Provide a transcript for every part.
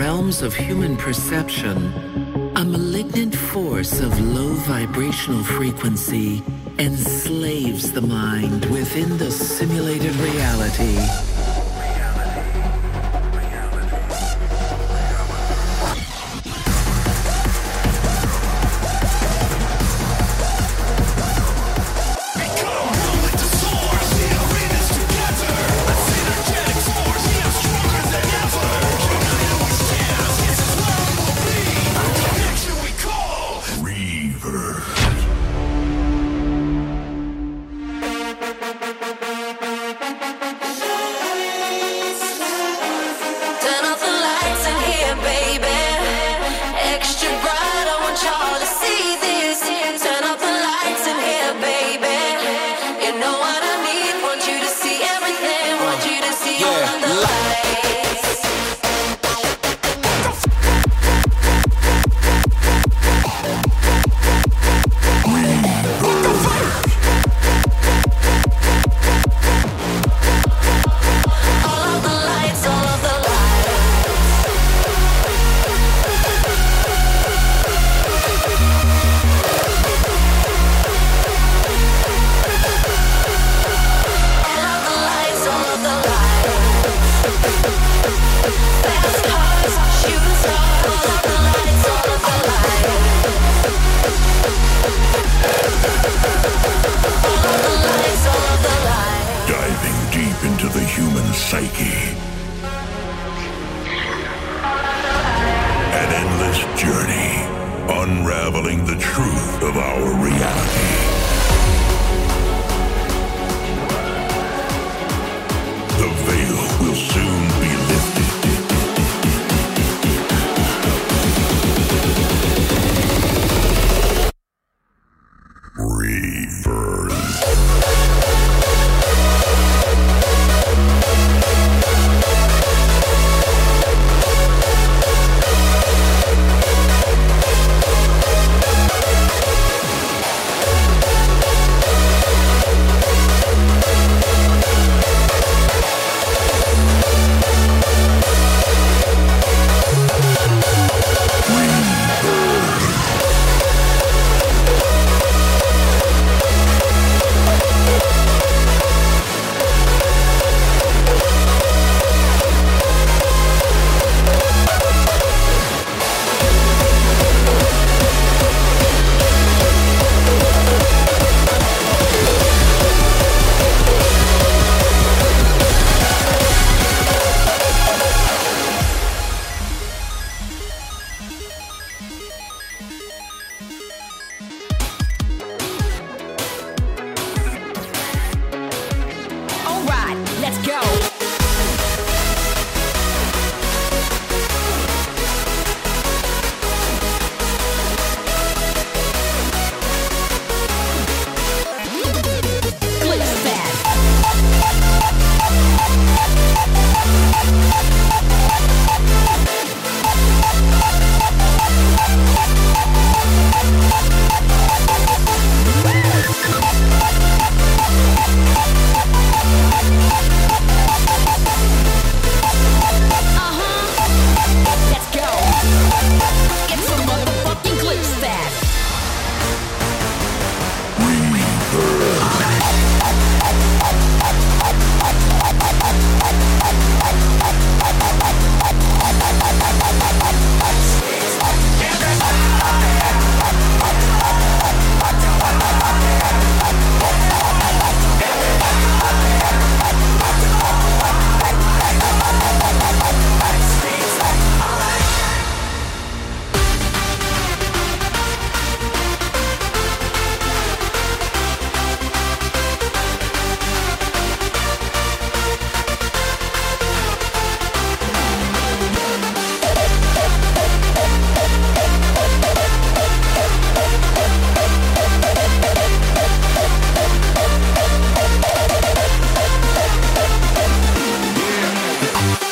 realms of human perception, a malignant force of low vibrational frequency enslaves the mind within the simulated reality. you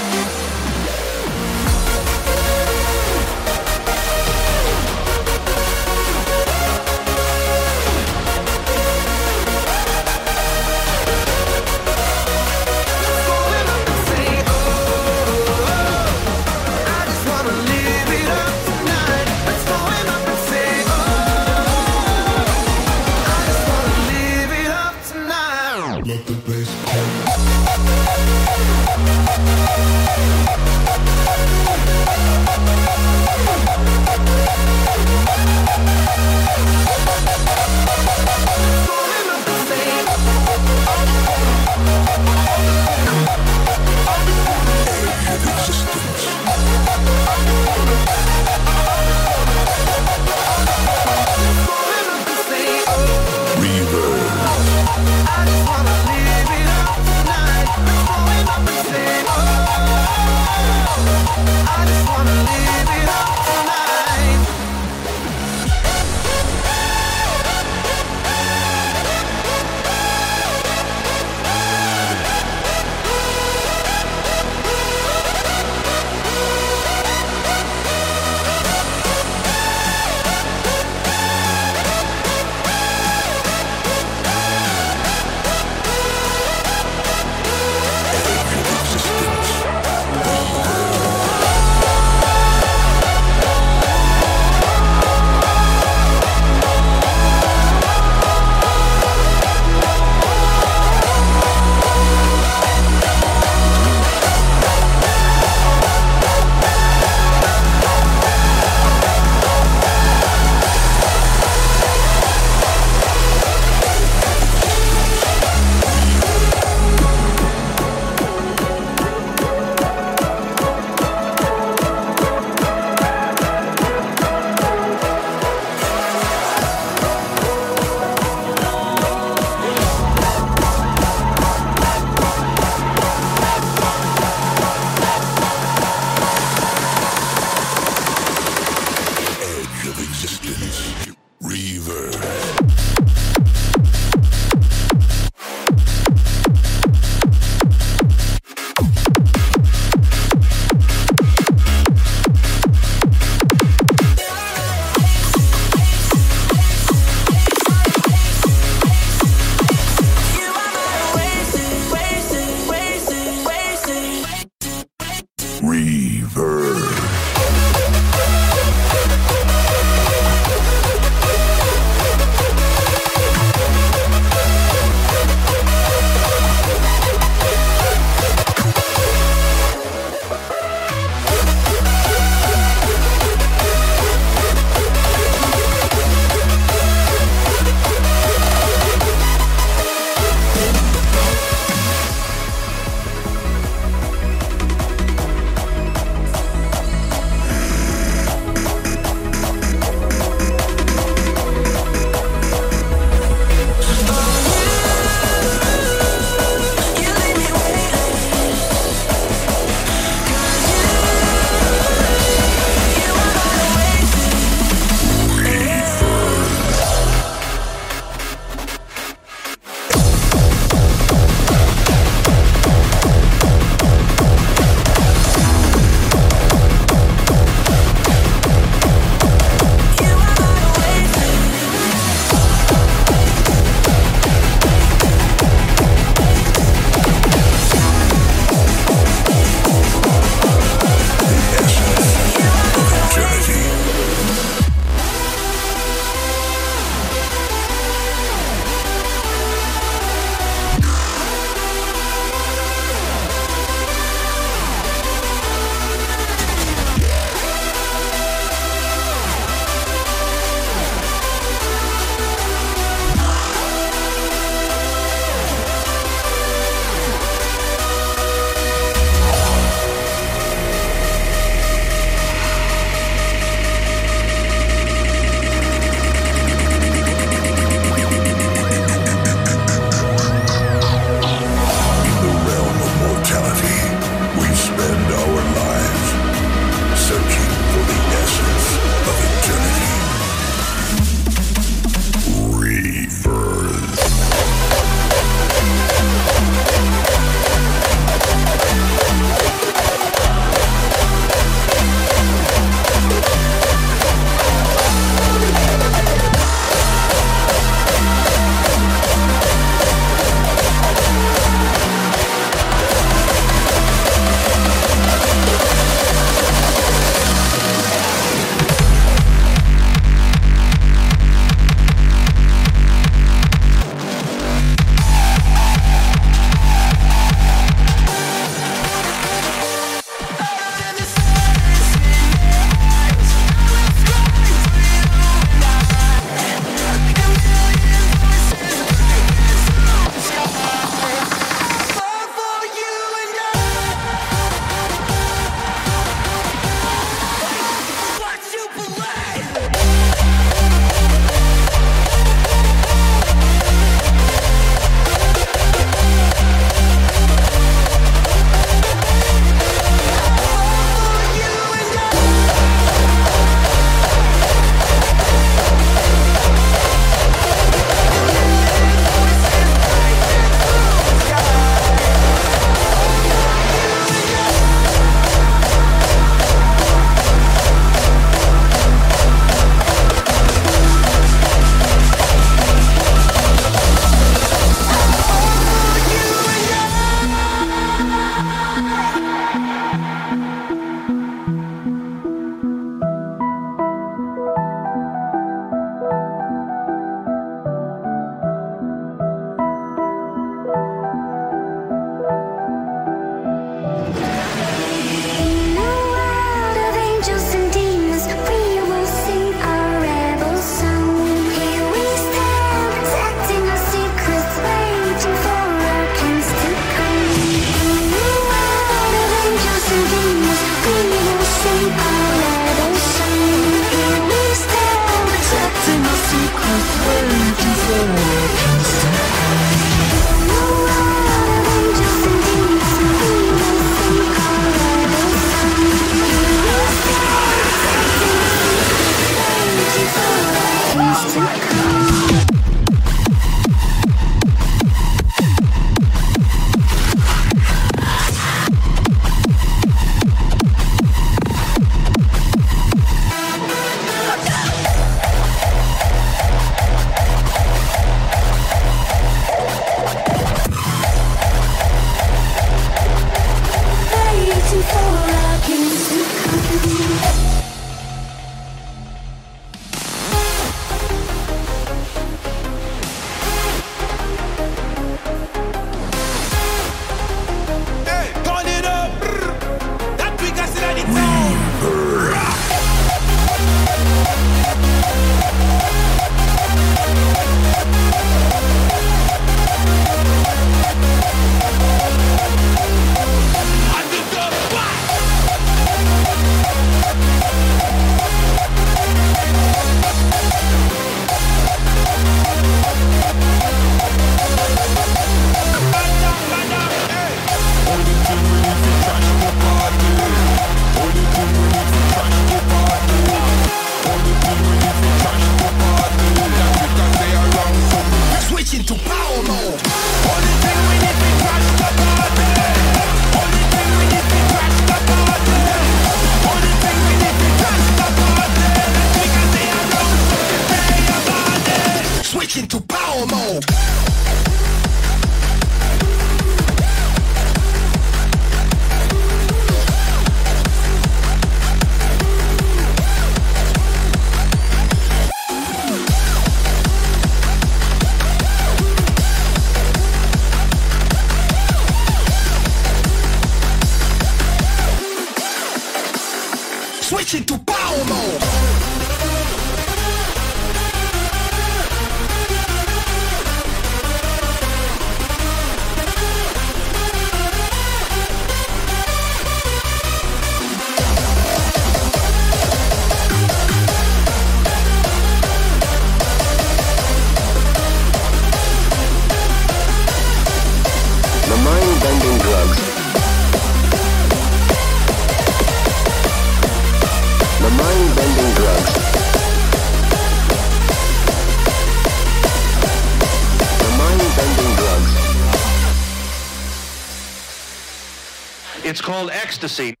called ecstasy.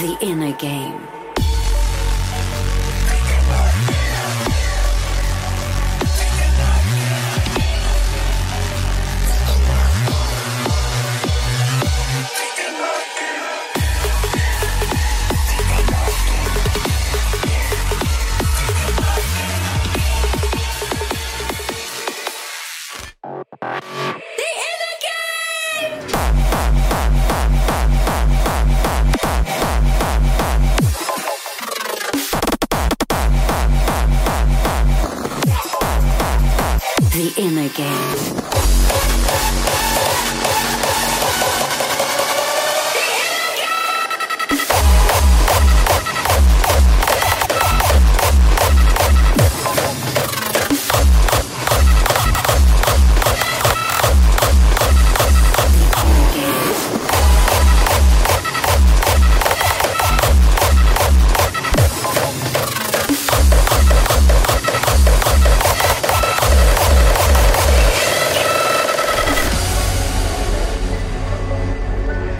The Inner Game.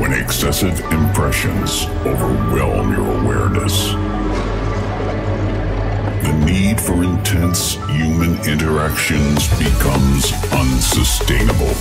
when excessive impressions overwhelm your awareness. The need for intense human interactions becomes unsustainable.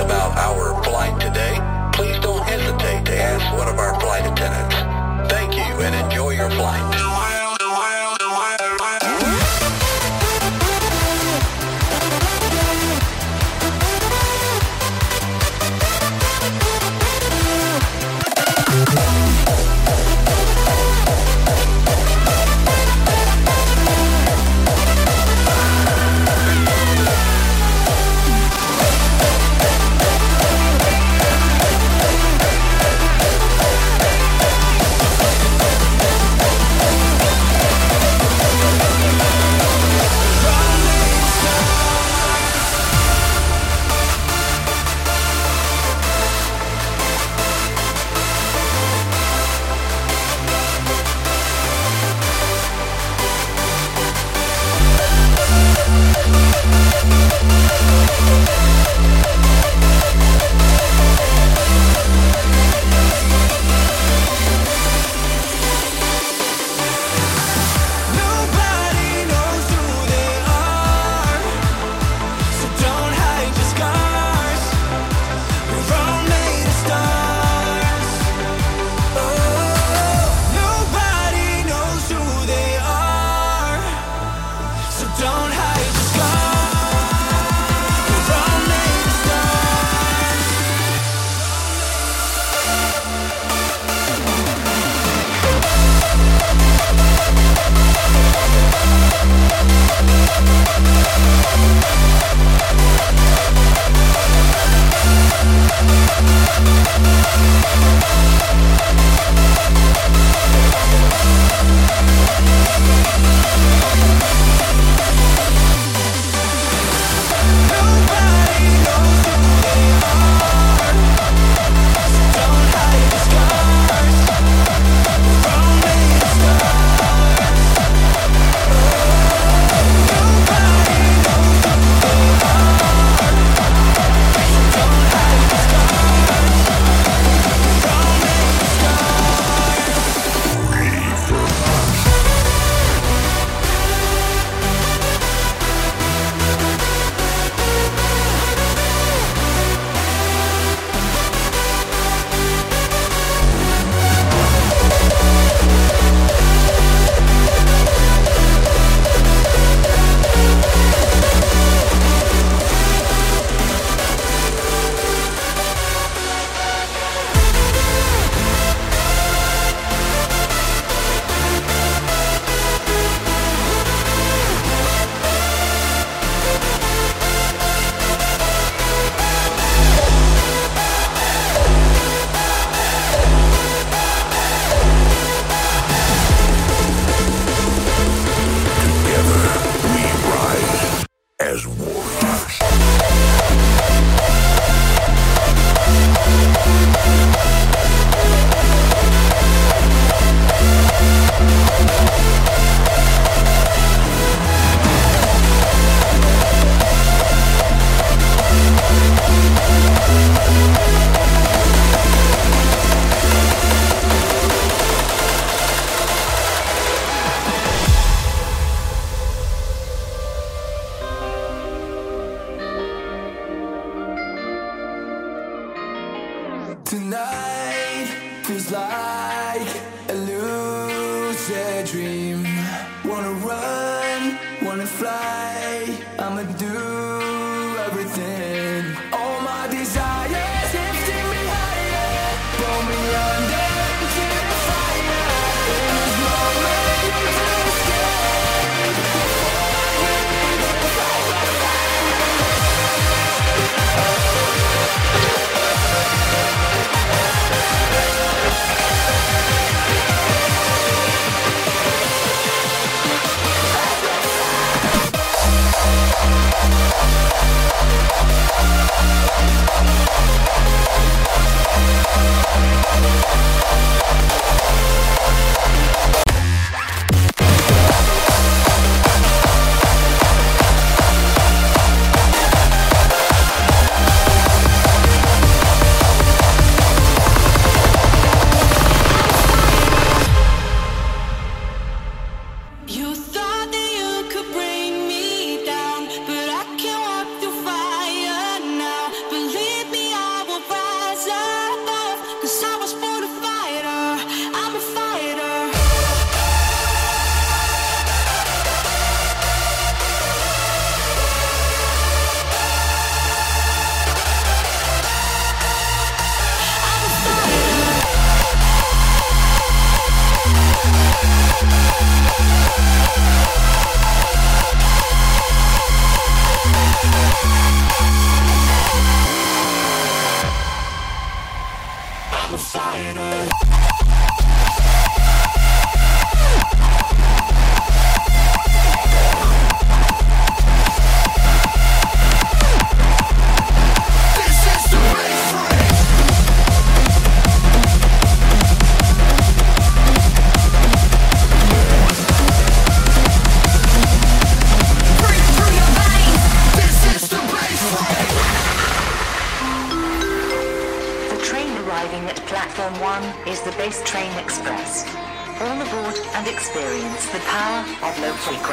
about our flight today, please don't hesitate to ask one of our flight attendants. Thank you and enjoy your flight. Cause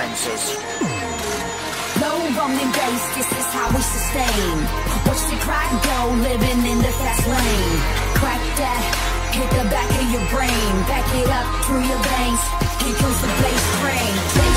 trenches. No running base, this is how we sustain. Watch the crack go, living in the fast lane. Crack that, hit the back of your brain. Back it up through your veins. Here comes the bass train.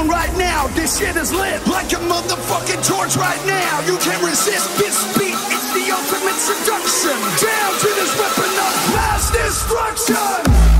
on right now. This shit is lit like a motherfucking torch right now. You can't resist this beat. It's the ultimate seduction. Down to this weapon of mass destruction.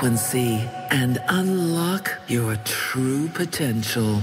frequency and unlock your true potential.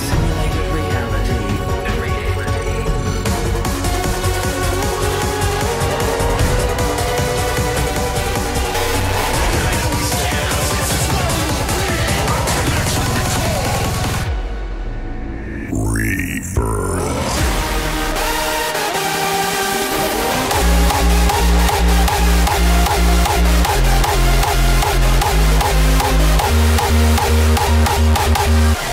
Yeah.